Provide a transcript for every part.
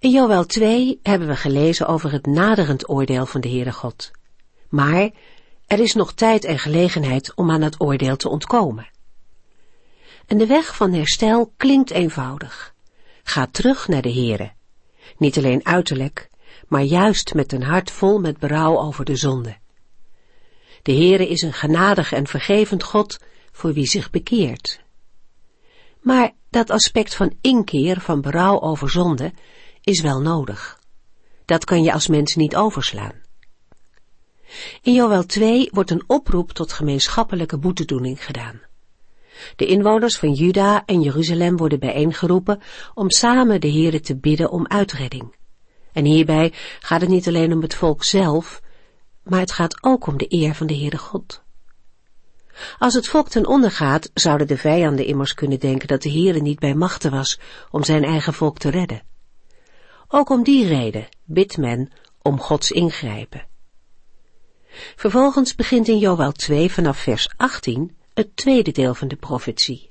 In Joel 2 hebben we gelezen over het naderend oordeel van de Heere God. Maar er is nog tijd en gelegenheid om aan het oordeel te ontkomen. En de weg van herstel klinkt eenvoudig. Ga terug naar de Heere. Niet alleen uiterlijk, maar juist met een hart vol met berouw over de zonde. De Heere is een genadig en vergevend God voor wie zich bekeert. Maar dat aspect van inkeer, van berouw over zonde, is wel nodig. Dat kan je als mens niet overslaan. In Joel 2 wordt een oproep tot gemeenschappelijke boetedoening gedaan. De inwoners van Juda en Jeruzalem worden bijeengeroepen om samen de Heere te bidden om uitredding. En hierbij gaat het niet alleen om het volk zelf, maar het gaat ook om de eer van de Heere God. Als het volk ten onder gaat, zouden de vijanden immers kunnen denken dat de Heere niet bij machten was om zijn eigen volk te redden. Ook om die reden bidt men om Gods ingrijpen. Vervolgens begint in Joel 2 vanaf vers 18 het tweede deel van de profetie.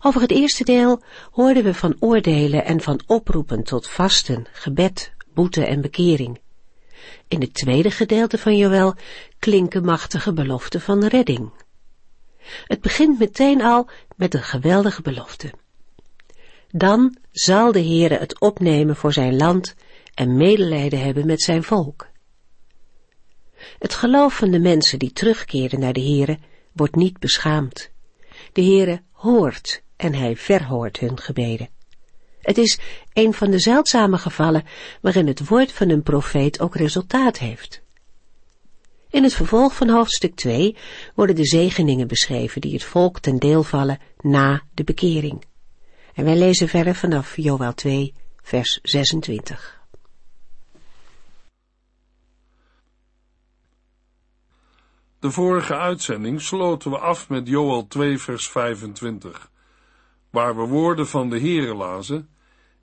Over het eerste deel hoorden we van oordelen en van oproepen tot vasten, gebed, boete en bekering. In het tweede gedeelte van Joel klinken machtige beloften van redding. Het begint meteen al met een geweldige belofte. Dan zal de Heere het opnemen voor zijn land en medelijden hebben met zijn volk. Het geloof van de mensen die terugkeren naar de Heere wordt niet beschaamd. De Heere hoort en hij verhoort hun gebeden. Het is een van de zeldzame gevallen waarin het woord van een profeet ook resultaat heeft. In het vervolg van hoofdstuk 2 worden de zegeningen beschreven die het volk ten deel vallen na de bekering. En wij lezen verder vanaf Joel 2, vers 26. De vorige uitzending sloten we af met Joel 2, vers 25, waar we woorden van de Heere lazen.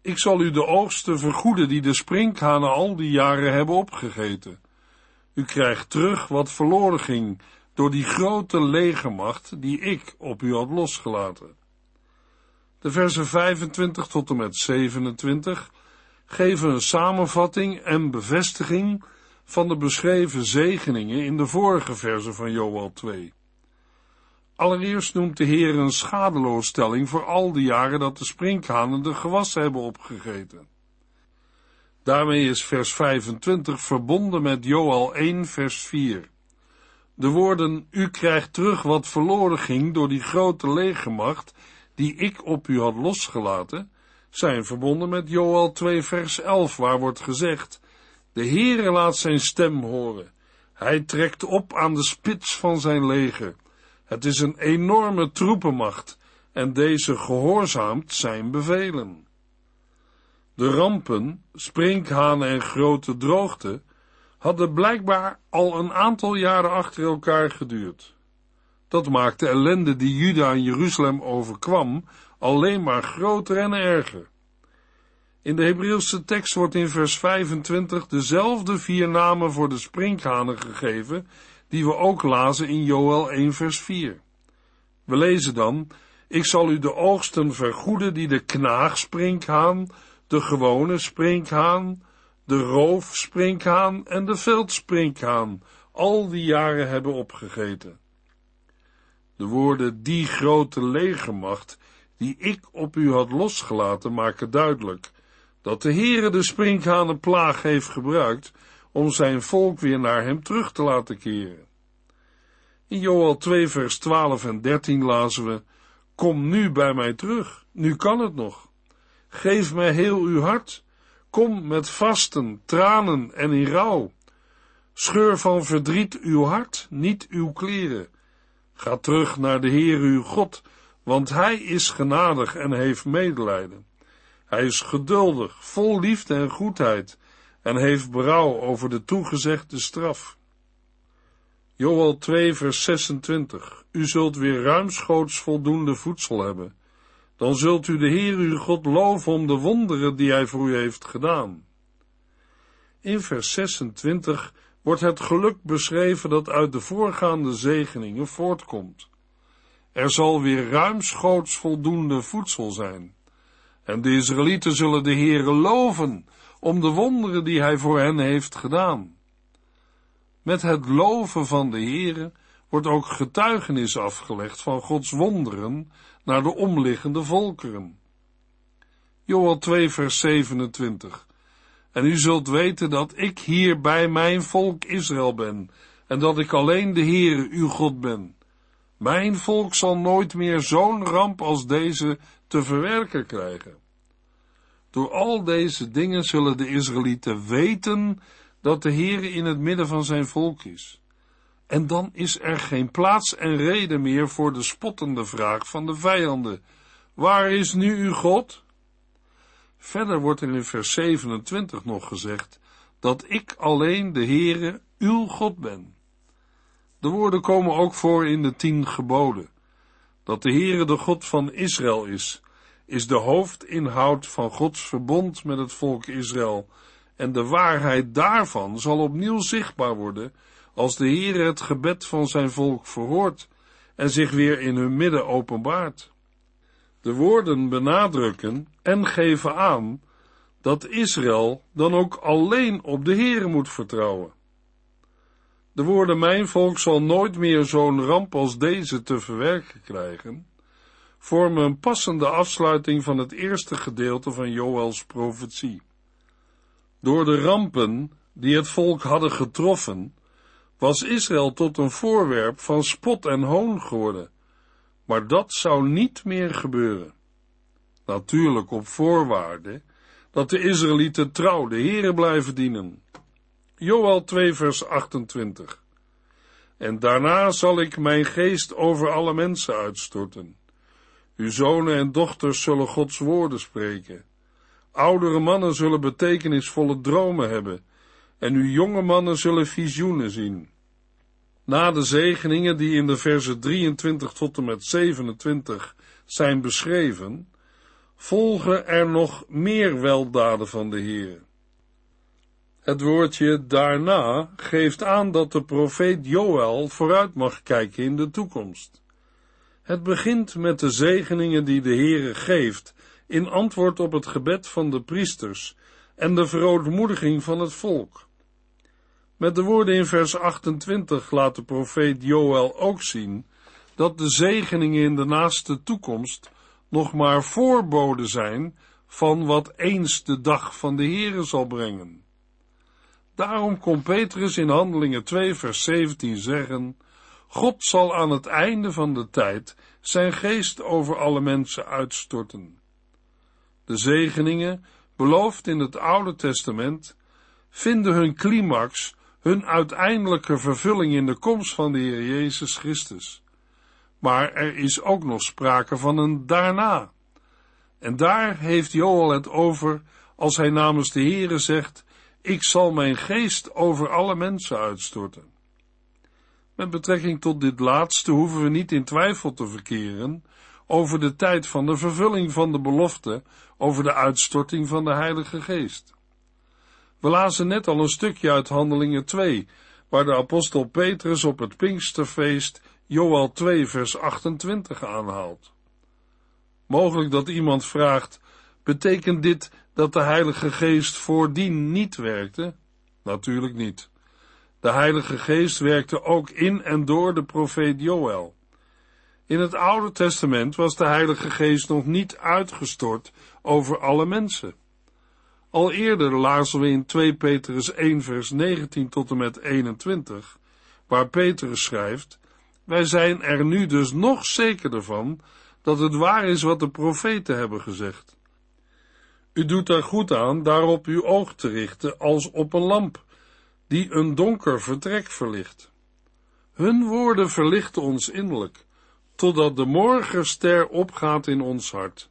Ik zal u de oogsten vergoeden die de sprinkhanen al die jaren hebben opgegeten. U krijgt terug wat verloren ging door die grote legermacht die ik op u had losgelaten. De versen 25 tot en met 27 geven een samenvatting en bevestiging van de beschreven zegeningen in de vorige versen van Joel 2. Allereerst noemt de Heer een schadeloosstelling voor al die jaren dat de sprinkhanen de gewassen hebben opgegeten. Daarmee is vers 25 verbonden met Joel 1 vers 4. De woorden, u krijgt terug wat verloren ging door die grote legermacht, die ik op u had losgelaten, zijn verbonden met Joel 2 vers 11, waar wordt gezegd, de Heere laat zijn stem horen. Hij trekt op aan de spits van zijn leger. Het is een enorme troepenmacht en deze gehoorzaamt zijn bevelen. De rampen, sprinkhanen en grote droogte hadden blijkbaar al een aantal jaren achter elkaar geduurd. Dat maakte de ellende die Juda en Jeruzalem overkwam alleen maar groter en erger. In de Hebreeuwse tekst wordt in vers 25 dezelfde vier namen voor de sprinkhanen gegeven, die we ook lazen in Joel 1 vers 4. We lezen dan, ik zal u de oogsten vergoeden die de knaagsprinkhaan, de gewone sprinkhaan, de roofsprinkhaan en de veldsprinkhaan al die jaren hebben opgegeten. De woorden die grote legermacht die ik op u had losgelaten maken duidelijk dat de Heere de sprinkhanenplaag heeft gebruikt om zijn volk weer naar hem terug te laten keren. In Joel 2 vers 12 en 13 lazen we, Kom nu bij mij terug, nu kan het nog. Geef mij heel uw hart, kom met vasten, tranen en in rouw. Scheur van verdriet uw hart, niet uw kleren. Ga terug naar de Heer uw God, want Hij is genadig en heeft medelijden. Hij is geduldig, vol liefde en goedheid, en heeft berouw over de toegezegde straf. Joel 2 vers 26 U zult weer ruimschoots voldoende voedsel hebben. Dan zult u de Heer uw God loven om de wonderen die hij voor u heeft gedaan. In vers 26 wordt het geluk beschreven dat uit de voorgaande zegeningen voortkomt. Er zal weer ruimschoots voldoende voedsel zijn. En de Israëlieten zullen de Heere loven om de wonderen die hij voor hen heeft gedaan. Met het loven van de Heere wordt ook getuigenis afgelegd van Gods wonderen naar de omliggende volkeren. Joel 2 vers 27 En u zult weten dat ik hier bij mijn volk Israël ben, en dat ik alleen de Heere uw God ben. Mijn volk zal nooit meer zo'n ramp als deze te verwerken krijgen. Door al deze dingen zullen de Israëlieten weten dat de Heere in het midden van zijn volk is. En dan is er geen plaats en reden meer voor de spottende vraag van de vijanden. Waar is nu uw God? Verder wordt er in vers 27 nog gezegd dat ik alleen de Heere, uw God ben. De woorden komen ook voor in de tien geboden. Dat de Heere de God van Israël is, is de hoofdinhoud van Gods verbond met het volk Israël, en de waarheid daarvan zal opnieuw zichtbaar worden als de Heere het gebed van zijn volk verhoort en zich weer in hun midden openbaart. De woorden benadrukken en geven aan dat Israël dan ook alleen op de Heere moet vertrouwen. De woorden mijn volk zal nooit meer zo'n ramp als deze te verwerken krijgen, vormen een passende afsluiting van het eerste gedeelte van Joëls profetie. Door de rampen die het volk hadden getroffen, was Israël tot een voorwerp van spot en hoon geworden, maar dat zou niet meer gebeuren. Natuurlijk op voorwaarde dat de Israëlieten trouw de Here blijven dienen. Joel 2 vers 28 En daarna zal ik mijn geest over alle mensen uitstorten. Uw zonen en dochters zullen Gods woorden spreken. Oudere mannen zullen betekenisvolle dromen hebben en uw jonge mannen zullen visioenen zien. Na de zegeningen die in de versen 23 tot en met 27 zijn beschreven, volgen er nog meer weldaden van de Heer. Het woordje daarna geeft aan dat de profeet Joël vooruit mag kijken in de toekomst. Het begint met de zegeningen die de Heere geeft in antwoord op het gebed van de priesters en de verootmoediging van het volk. Met de woorden in vers 28 laat de profeet Joël ook zien dat de zegeningen in de naaste toekomst nog maar voorboden zijn van wat eens de dag van de Heere zal brengen. Daarom kon Petrus in Handelingen 2 vers 17 zeggen, God zal aan het einde van de tijd zijn geest over alle mensen uitstorten. De zegeningen, beloofd in het Oude Testament, vinden hun climax, hun uiteindelijke vervulling in de komst van de Heer Jezus Christus. Maar er is ook nog sprake van een daarna. En daar heeft Joel het over als hij namens de Heere zegt, ik zal mijn geest over alle mensen uitstorten. Met betrekking tot dit laatste hoeven we niet in twijfel te verkeren over de tijd van de vervulling van de belofte over de uitstorting van de Heilige Geest. We lazen net al een stukje uit Handelingen 2, waar de apostel Petrus op het Pinksterfeest Joel 2 vers 28 aanhaalt. Mogelijk dat iemand vraagt, betekent dit dat de Heilige Geest voordien niet werkte? Natuurlijk niet. De Heilige Geest werkte ook in en door de profeet Joël. In het Oude Testament was de Heilige Geest nog niet uitgestort over alle mensen. Al eerder lazen we in 2 Petrus 1 vers 19 tot en met 21, waar Petrus schrijft, wij zijn er nu dus nog zekerder van dat het waar is wat de profeten hebben gezegd. U doet er goed aan daarop uw oog te richten als op een lamp, die een donker vertrek verlicht. Hun woorden verlichten ons innerlijk, totdat de morgenster opgaat in ons hart.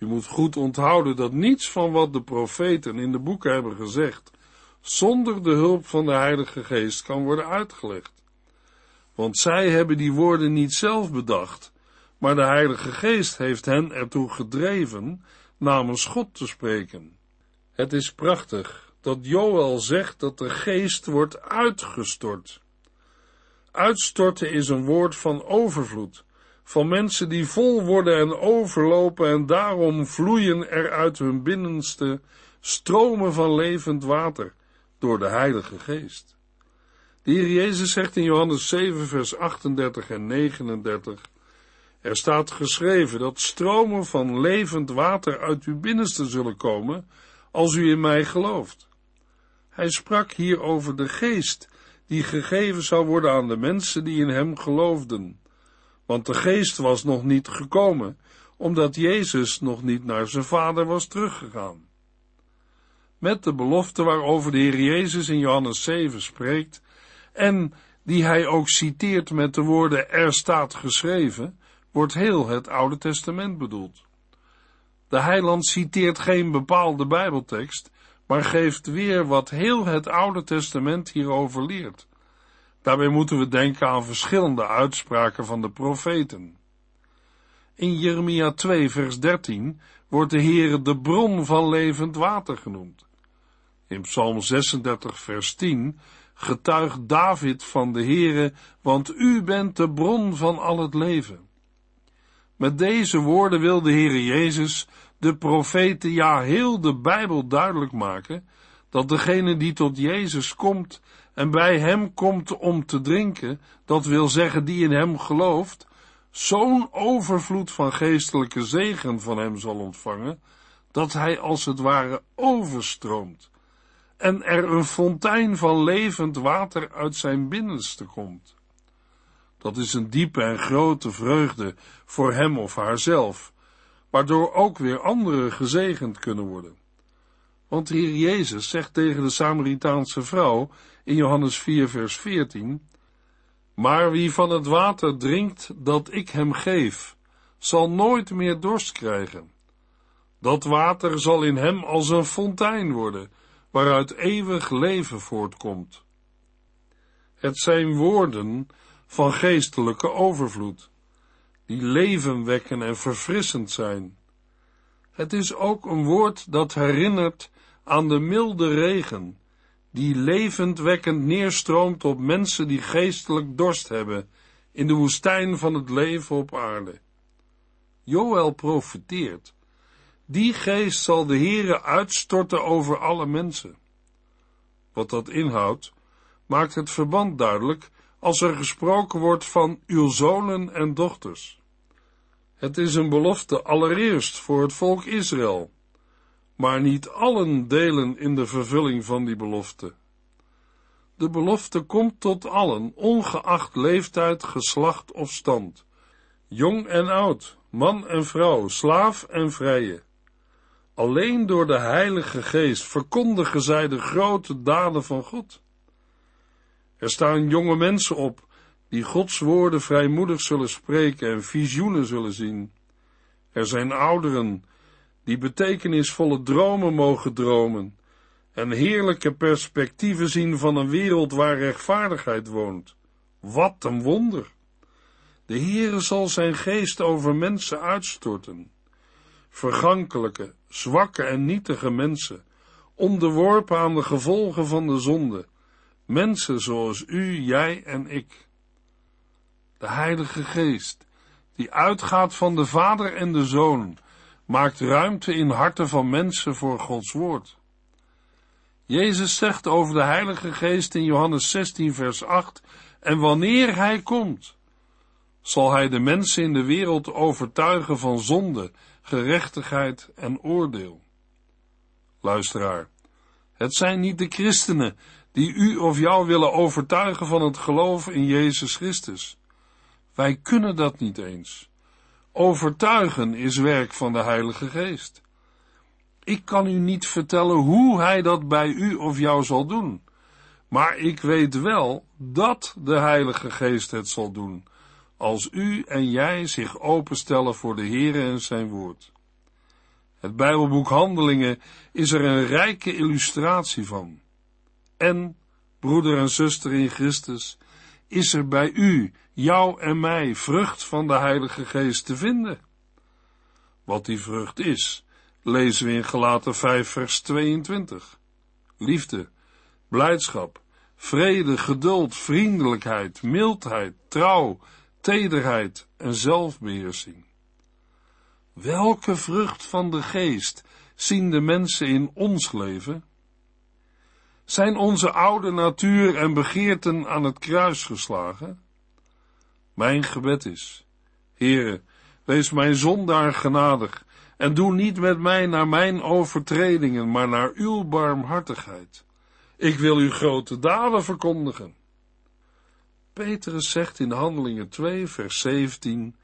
U moet goed onthouden dat niets van wat de profeten in de boeken hebben gezegd, zonder de hulp van de Heilige Geest kan worden uitgelegd. Want zij hebben die woorden niet zelf bedacht, maar de Heilige Geest heeft hen ertoe gedreven namens God te spreken. Het is prachtig dat Joel zegt dat de Geest wordt uitgestort. Uitstorten is een woord van overvloed, van mensen die vol worden en overlopen en daarom vloeien er uit hun binnenste stromen van levend water door de Heilige Geest. De Heer Jezus zegt in Johannes 7, vers 38 en 39, er staat geschreven dat stromen van levend water uit uw binnenste zullen komen, als u in mij gelooft. Hij sprak hier over de geest, die gegeven zou worden aan de mensen die in hem geloofden. Want de geest was nog niet gekomen, omdat Jezus nog niet naar zijn vader was teruggegaan. Met de belofte waarover de Heer Jezus in Johannes 7 spreekt, en die hij ook citeert met de woorden er staat geschreven, wordt heel het Oude Testament bedoeld. De heiland citeert geen bepaalde Bijbeltekst, maar geeft weer wat heel het Oude Testament hierover leert. Daarbij moeten we denken aan verschillende uitspraken van de profeten. In Jeremia 2 vers 13 wordt de Heere de bron van levend water genoemd. In Psalm 36 vers 10 getuigt David van de Heere, want u bent de bron van al het leven. Met deze woorden wil de Heere Jezus de profeten, ja heel de Bijbel duidelijk maken, dat degene die tot Jezus komt en bij hem komt om te drinken, dat wil zeggen die in hem gelooft, zo'n overvloed van geestelijke zegen van hem zal ontvangen, dat hij als het ware overstroomt en er een fontein van levend water uit zijn binnenste komt. Dat is een diepe en grote vreugde voor hem of haarzelf, waardoor ook weer anderen gezegend kunnen worden. Want de Heer Jezus zegt tegen de Samaritaanse vrouw in Johannes 4 vers 14, Maar wie van het water drinkt dat ik hem geef, zal nooit meer dorst krijgen. Dat water zal in hem als een fontein worden, waaruit eeuwig leven voortkomt. Het zijn woorden van geestelijke overvloed, die leven wekken en verfrissend zijn. Het is ook een woord dat herinnert aan de milde regen, die levendwekkend neerstroomt op mensen die geestelijk dorst hebben in de woestijn van het leven op aarde. Joël profeteert, die geest zal de Heere uitstorten over alle mensen. Wat dat inhoudt, maakt het verband duidelijk als er gesproken wordt van uw zonen en dochters. Het is een belofte allereerst voor het volk Israël, maar niet allen delen in de vervulling van die belofte. De belofte komt tot allen, ongeacht leeftijd, geslacht of stand, jong en oud, man en vrouw, slaaf en vrije. Alleen door de Heilige Geest verkondigen zij de grote daden van God. Er staan jonge mensen op die Gods woorden vrijmoedig zullen spreken en visioenen zullen zien. Er zijn ouderen die betekenisvolle dromen mogen dromen en heerlijke perspectieven zien van een wereld waar rechtvaardigheid woont. Wat een wonder! De Heere zal zijn geest over mensen uitstorten. Vergankelijke, zwakke en nietige mensen, onderworpen aan de gevolgen van de zonde, mensen zoals u, jij en ik. De Heilige Geest, die uitgaat van de Vader en de Zoon, maakt ruimte in harten van mensen voor Gods Woord. Jezus zegt over de Heilige Geest in Johannes 16, vers 8, en wanneer Hij komt, zal Hij de mensen in de wereld overtuigen van zonde, gerechtigheid en oordeel. Luisteraar, het zijn niet de christenen die u of jou willen overtuigen van het geloof in Jezus Christus. Wij kunnen dat niet eens. Overtuigen is werk van de Heilige Geest. Ik kan u niet vertellen hoe Hij dat bij u of jou zal doen, maar ik weet wel dat de Heilige Geest het zal doen, als u en jij zich openstellen voor de Heere en zijn woord. Het Bijbelboek Handelingen is er een rijke illustratie van. En, broeder en zuster in Christus, is er bij u, jou en mij, vrucht van de Heilige Geest te vinden? Wat die vrucht is, lezen we in Galaten 5 vers 22. Liefde, blijdschap, vrede, geduld, vriendelijkheid, mildheid, trouw, tederheid en zelfbeheersing. Welke vrucht van de geest zien de mensen in ons leven? Zijn onze oude natuur en begeerten aan het kruis geslagen? Mijn gebed is, Heere, wees mijn zondaar genadig en doe niet met mij naar mijn overtredingen, maar naar uw barmhartigheid. Ik wil uw grote daden verkondigen. Petrus zegt in Handelingen 2, vers 17,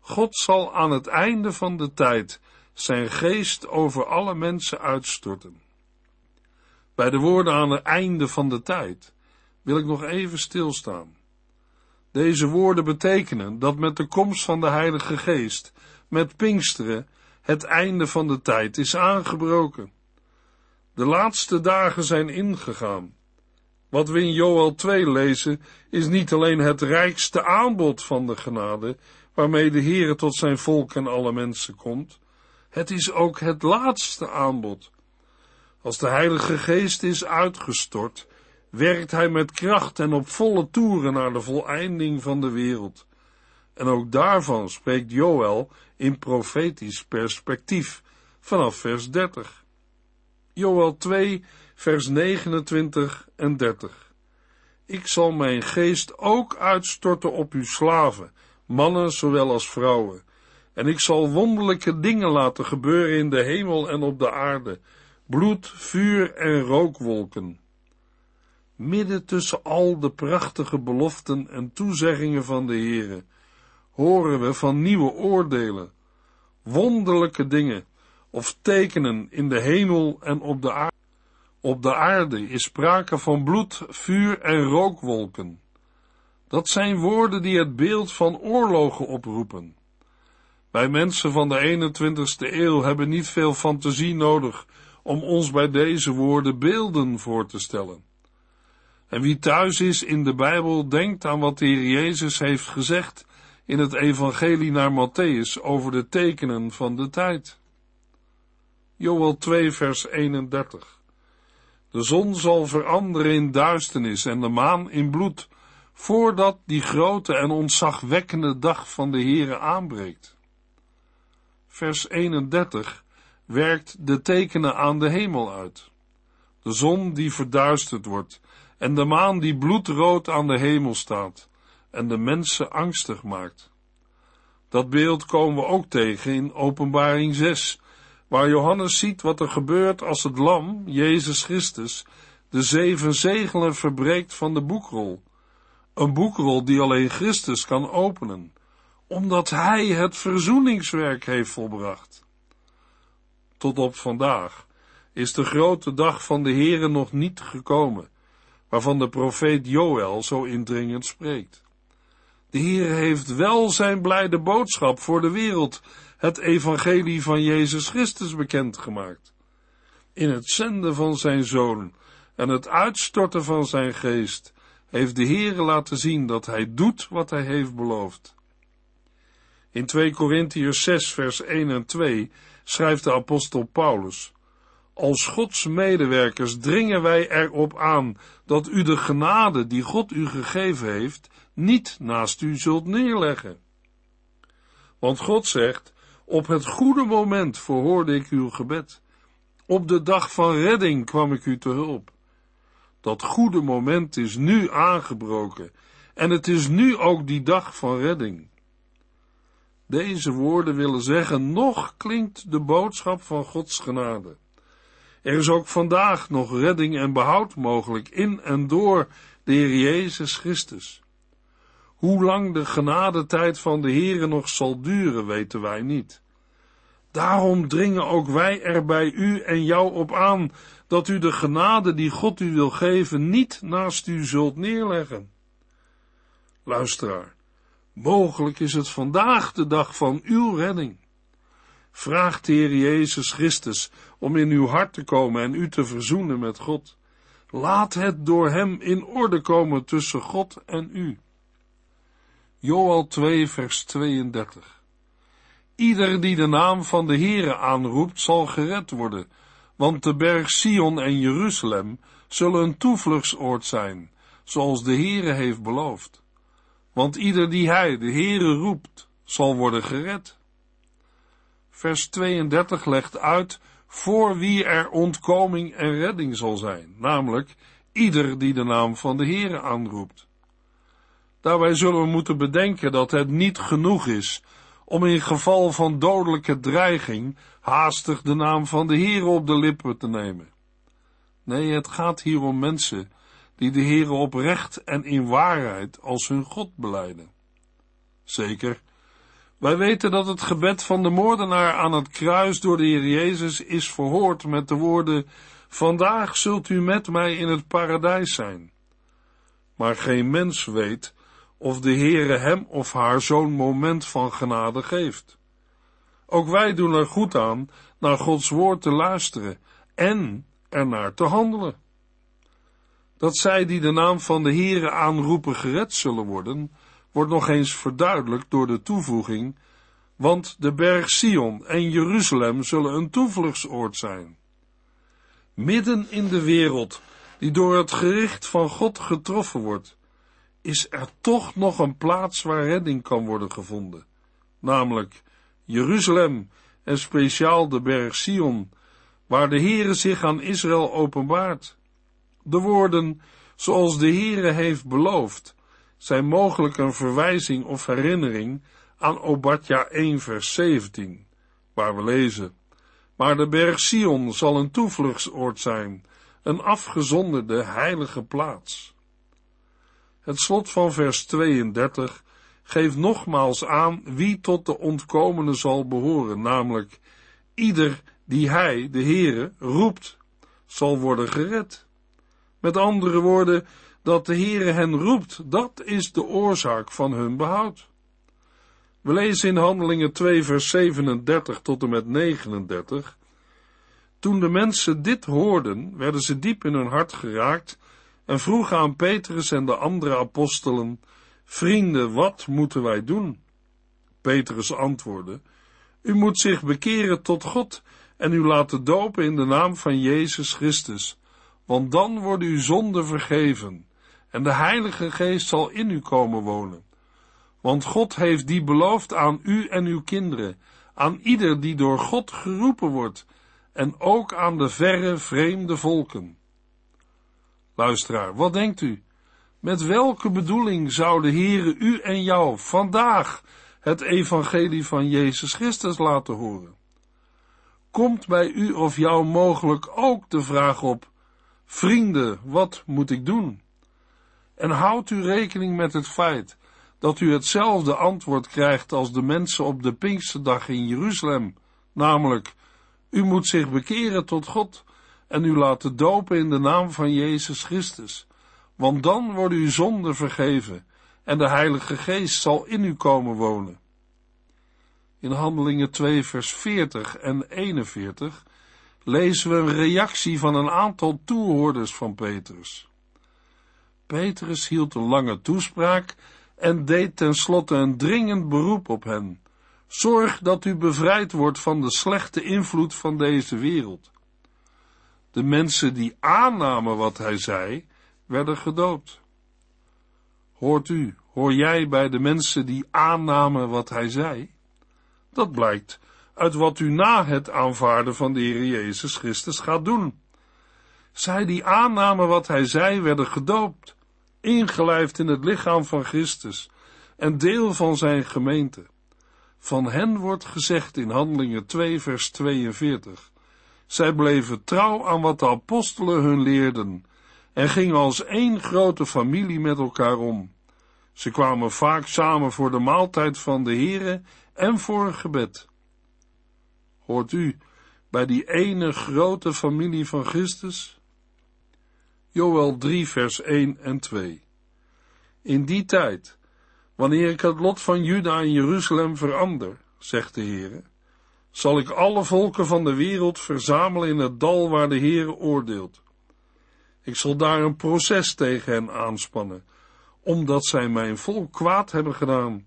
God zal aan het einde van de tijd zijn geest over alle mensen uitstorten. Bij de woorden aan het einde van de tijd wil ik nog even stilstaan. Deze woorden betekenen dat met de komst van de Heilige Geest, met Pinksteren, het einde van de tijd is aangebroken. De laatste dagen zijn ingegaan. Wat we in Joel 2 lezen, is niet alleen het rijkste aanbod van de genade, waarmee de Heere tot zijn volk en alle mensen komt, het is ook het laatste aanbod. Als de Heilige Geest is uitgestort, werkt hij met kracht en op volle toeren naar de voleinding van de wereld. En ook daarvan spreekt Joel in profetisch perspectief vanaf vers 30. Joel 2, vers 29 en 30. Ik zal mijn geest ook uitstorten op uw slaven, mannen zowel als vrouwen. En ik zal wonderlijke dingen laten gebeuren in de hemel en op de aarde, bloed, vuur en rookwolken. Midden tussen al de prachtige beloften en toezeggingen van de Heere, horen we van nieuwe oordelen, wonderlijke dingen of tekenen in de hemel en op de aarde. Op de aarde is sprake van bloed, vuur en rookwolken. Dat zijn woorden die het beeld van oorlogen oproepen. Wij mensen van de 21ste eeuw hebben niet veel fantasie nodig om ons bij deze woorden beelden voor te stellen. En wie thuis is in de Bijbel, denkt aan wat de Heer Jezus heeft gezegd in het Evangelie naar Matthäus over de tekenen van de tijd. Joel 2, vers 31. De zon zal veranderen in duisternis en de maan in bloed, voordat die grote en ontzagwekkende dag van de Heere aanbreekt. Vers 31 werkt de tekenen aan de hemel uit. De zon die verduisterd wordt en de maan die bloedrood aan de hemel staat en de mensen angstig maakt. Dat beeld komen we ook tegen in Openbaring 6, waar Johannes ziet wat er gebeurt als het lam, Jezus Christus, de zeven zegelen verbreekt van de boekrol. Een boekrol die alleen Christus kan openen, omdat Hij het verzoeningswerk heeft volbracht. Tot op vandaag is de grote dag van de Heere nog niet gekomen, waarvan de profeet Joël zo indringend spreekt. De Heer heeft wel zijn blijde boodschap voor de wereld, het evangelie van Jezus Christus bekendgemaakt. In het zenden van zijn zoon en het uitstorten van zijn geest heeft de Heer laten zien dat hij doet wat hij heeft beloofd. In 2 Korintiërs 6 vers 1 en 2 schrijft de apostel Paulus, als Gods medewerkers dringen wij erop aan dat u de genade die God u gegeven heeft, niet naast u zult neerleggen. Want God zegt, op het goede moment verhoorde ik uw gebed. Op de dag van redding kwam ik u te hulp. Dat goede moment is nu aangebroken en het is nu ook die dag van redding. Deze woorden willen zeggen, nog klinkt de boodschap van Gods genade. Er is ook vandaag nog redding en behoud mogelijk in en door de Heer Jezus Christus. Hoe lang de genadetijd van de Heere nog zal duren, weten wij niet. Daarom dringen ook wij er bij u en jou op aan, dat u de genade die God u wil geven niet naast u zult neerleggen. Luisteraar, mogelijk is het vandaag de dag van uw redding. Vraag de Heer Jezus Christus om in uw hart te komen en u te verzoenen met God. Laat het door hem in orde komen tussen God en u. Joel 2 vers 32 Ieder die de naam van de Heere aanroept, zal gered worden, want de berg Sion en Jeruzalem zullen een toevluchtsoord zijn, zoals de Heere heeft beloofd. Want ieder die hij, de Heere, roept, zal worden gered. Vers 32 legt uit voor wie er ontkoming en redding zal zijn, namelijk ieder die de naam van de Heere aanroept. Daarbij zullen we moeten bedenken dat het niet genoeg is om in geval van dodelijke dreiging haastig de naam van de Heere op de lippen te nemen. Nee, het gaat hier om mensen die de Heere oprecht en in waarheid als hun God beleiden. Zeker, wij weten dat het gebed van de moordenaar aan het kruis door de Heer Jezus is verhoord met de woorden, Vandaag zult u met mij in het paradijs zijn. Maar geen mens weet of de Heere hem of haar zo'n moment van genade geeft. Ook wij doen er goed aan naar Gods woord te luisteren en ernaar te handelen. Dat zij die de naam van de Heere aanroepen gered zullen worden, wordt nog eens verduidelijkt door de toevoeging, want de berg Sion en Jeruzalem zullen een toevluchtsoord zijn. Midden in de wereld, die door het gericht van God getroffen wordt, is er toch nog een plaats waar redding kan worden gevonden, namelijk Jeruzalem en speciaal de berg Sion, waar de Heere zich aan Israël openbaart. De woorden, zoals de Heere heeft beloofd, zijn mogelijk een verwijzing of herinnering aan Obadja 1 vers 17, waar we lezen, maar de berg Sion zal een toevluchtsoord zijn, een afgezonderde heilige plaats. Het slot van vers 32 geeft nogmaals aan wie tot de ontkomene zal behoren, namelijk ieder die hij, de Heere, roept, zal worden gered. Met andere woorden, dat de Heere hen roept, dat is de oorzaak van hun behoud. We lezen in Handelingen 2 vers 37 tot en met 39. Toen de mensen dit hoorden, werden ze diep in hun hart geraakt en vroegen aan Petrus en de andere apostelen, Vrienden, wat moeten wij doen? Petrus antwoordde, U moet zich bekeren tot God en u laten dopen in de naam van Jezus Christus, want dan worden uw zonden vergeven en de Heilige Geest zal in u komen wonen. Want God heeft die beloofd aan u en uw kinderen, aan ieder die door God geroepen wordt, en ook aan de verre vreemde volken. Luisteraar, wat denkt u? Met welke bedoeling zou de Heere u en jou vandaag het evangelie van Jezus Christus laten horen? Komt bij u of jou mogelijk ook de vraag op, vrienden, wat moet ik doen? En houdt u rekening met het feit dat u hetzelfde antwoord krijgt als de mensen op de Pinksterdag in Jeruzalem, namelijk, u moet zich bekeren tot God en u laten dopen in de naam van Jezus Christus, want dan worden uw zonden vergeven en de Heilige Geest zal in u komen wonen. In Handelingen 2 vers 40 en 41 lezen we een reactie van een aantal toehoorders van Petrus. Petrus hield een lange toespraak en deed tenslotte een dringend beroep op hen. Zorg dat u bevrijd wordt van de slechte invloed van deze wereld. De mensen die aannamen wat hij zei, werden gedoopt. Hoort u, hoor jij bij de mensen die aannamen wat hij zei? Dat blijkt uit wat u na het aanvaarden van de Heer Jezus Christus gaat doen. Zij die aannamen wat hij zei, werden gedoopt, ingelijfd in het lichaam van Christus en deel van zijn gemeente. Van hen wordt gezegd in Handelingen 2 vers 42. Zij bleven trouw aan wat de apostelen hun leerden en gingen als één grote familie met elkaar om. Ze kwamen vaak samen voor de maaltijd van de Here en voor een gebed. Hoort u bij die ene grote familie van Christus? Joel 3 vers 1 en 2 In die tijd, wanneer ik het lot van Juda en Jeruzalem verander, zegt de Heere, zal ik alle volken van de wereld verzamelen in het dal waar de Heere oordeelt. Ik zal daar een proces tegen hen aanspannen, omdat zij mijn volk kwaad hebben gedaan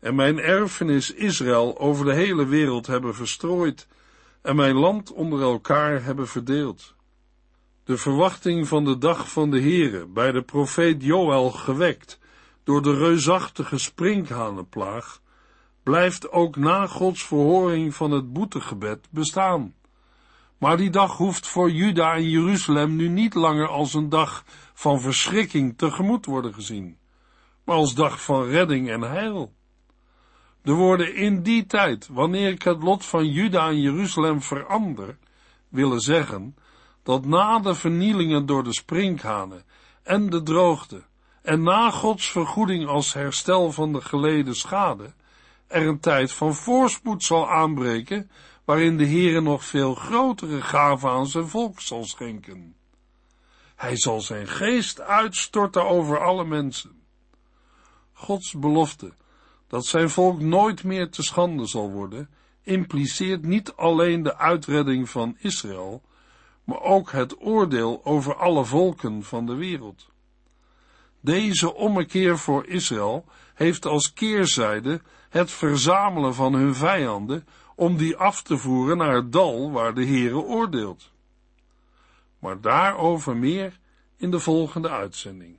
en mijn erfenis Israël over de hele wereld hebben verstrooid en mijn land onder elkaar hebben verdeeld. De verwachting van de dag van de Heere, bij de profeet Joël gewekt door de reusachtige sprinkhanenplaag, blijft ook na Gods verhoring van het boetegebed bestaan. Maar die dag hoeft voor Juda en Jeruzalem nu niet langer als een dag van verschrikking tegemoet worden gezien, maar als dag van redding en heil. De woorden in die tijd, wanneer ik het lot van Juda en Jeruzalem verander, willen zeggen dat na de vernielingen door de sprinkhanen en de droogte en na Gods vergoeding als herstel van de geleden schade, er een tijd van voorspoed zal aanbreken, waarin de Heere nog veel grotere gaven aan zijn volk zal schenken. Hij zal zijn geest uitstorten over alle mensen. Gods belofte dat zijn volk nooit meer te schande zal worden, impliceert niet alleen de uitredding van Israël, maar ook het oordeel over alle volken van de wereld. Deze ommekeer voor Israël heeft als keerzijde het verzamelen van hun vijanden om die af te voeren naar het dal waar de Heere oordeelt. Maar daarover meer in de volgende uitzending.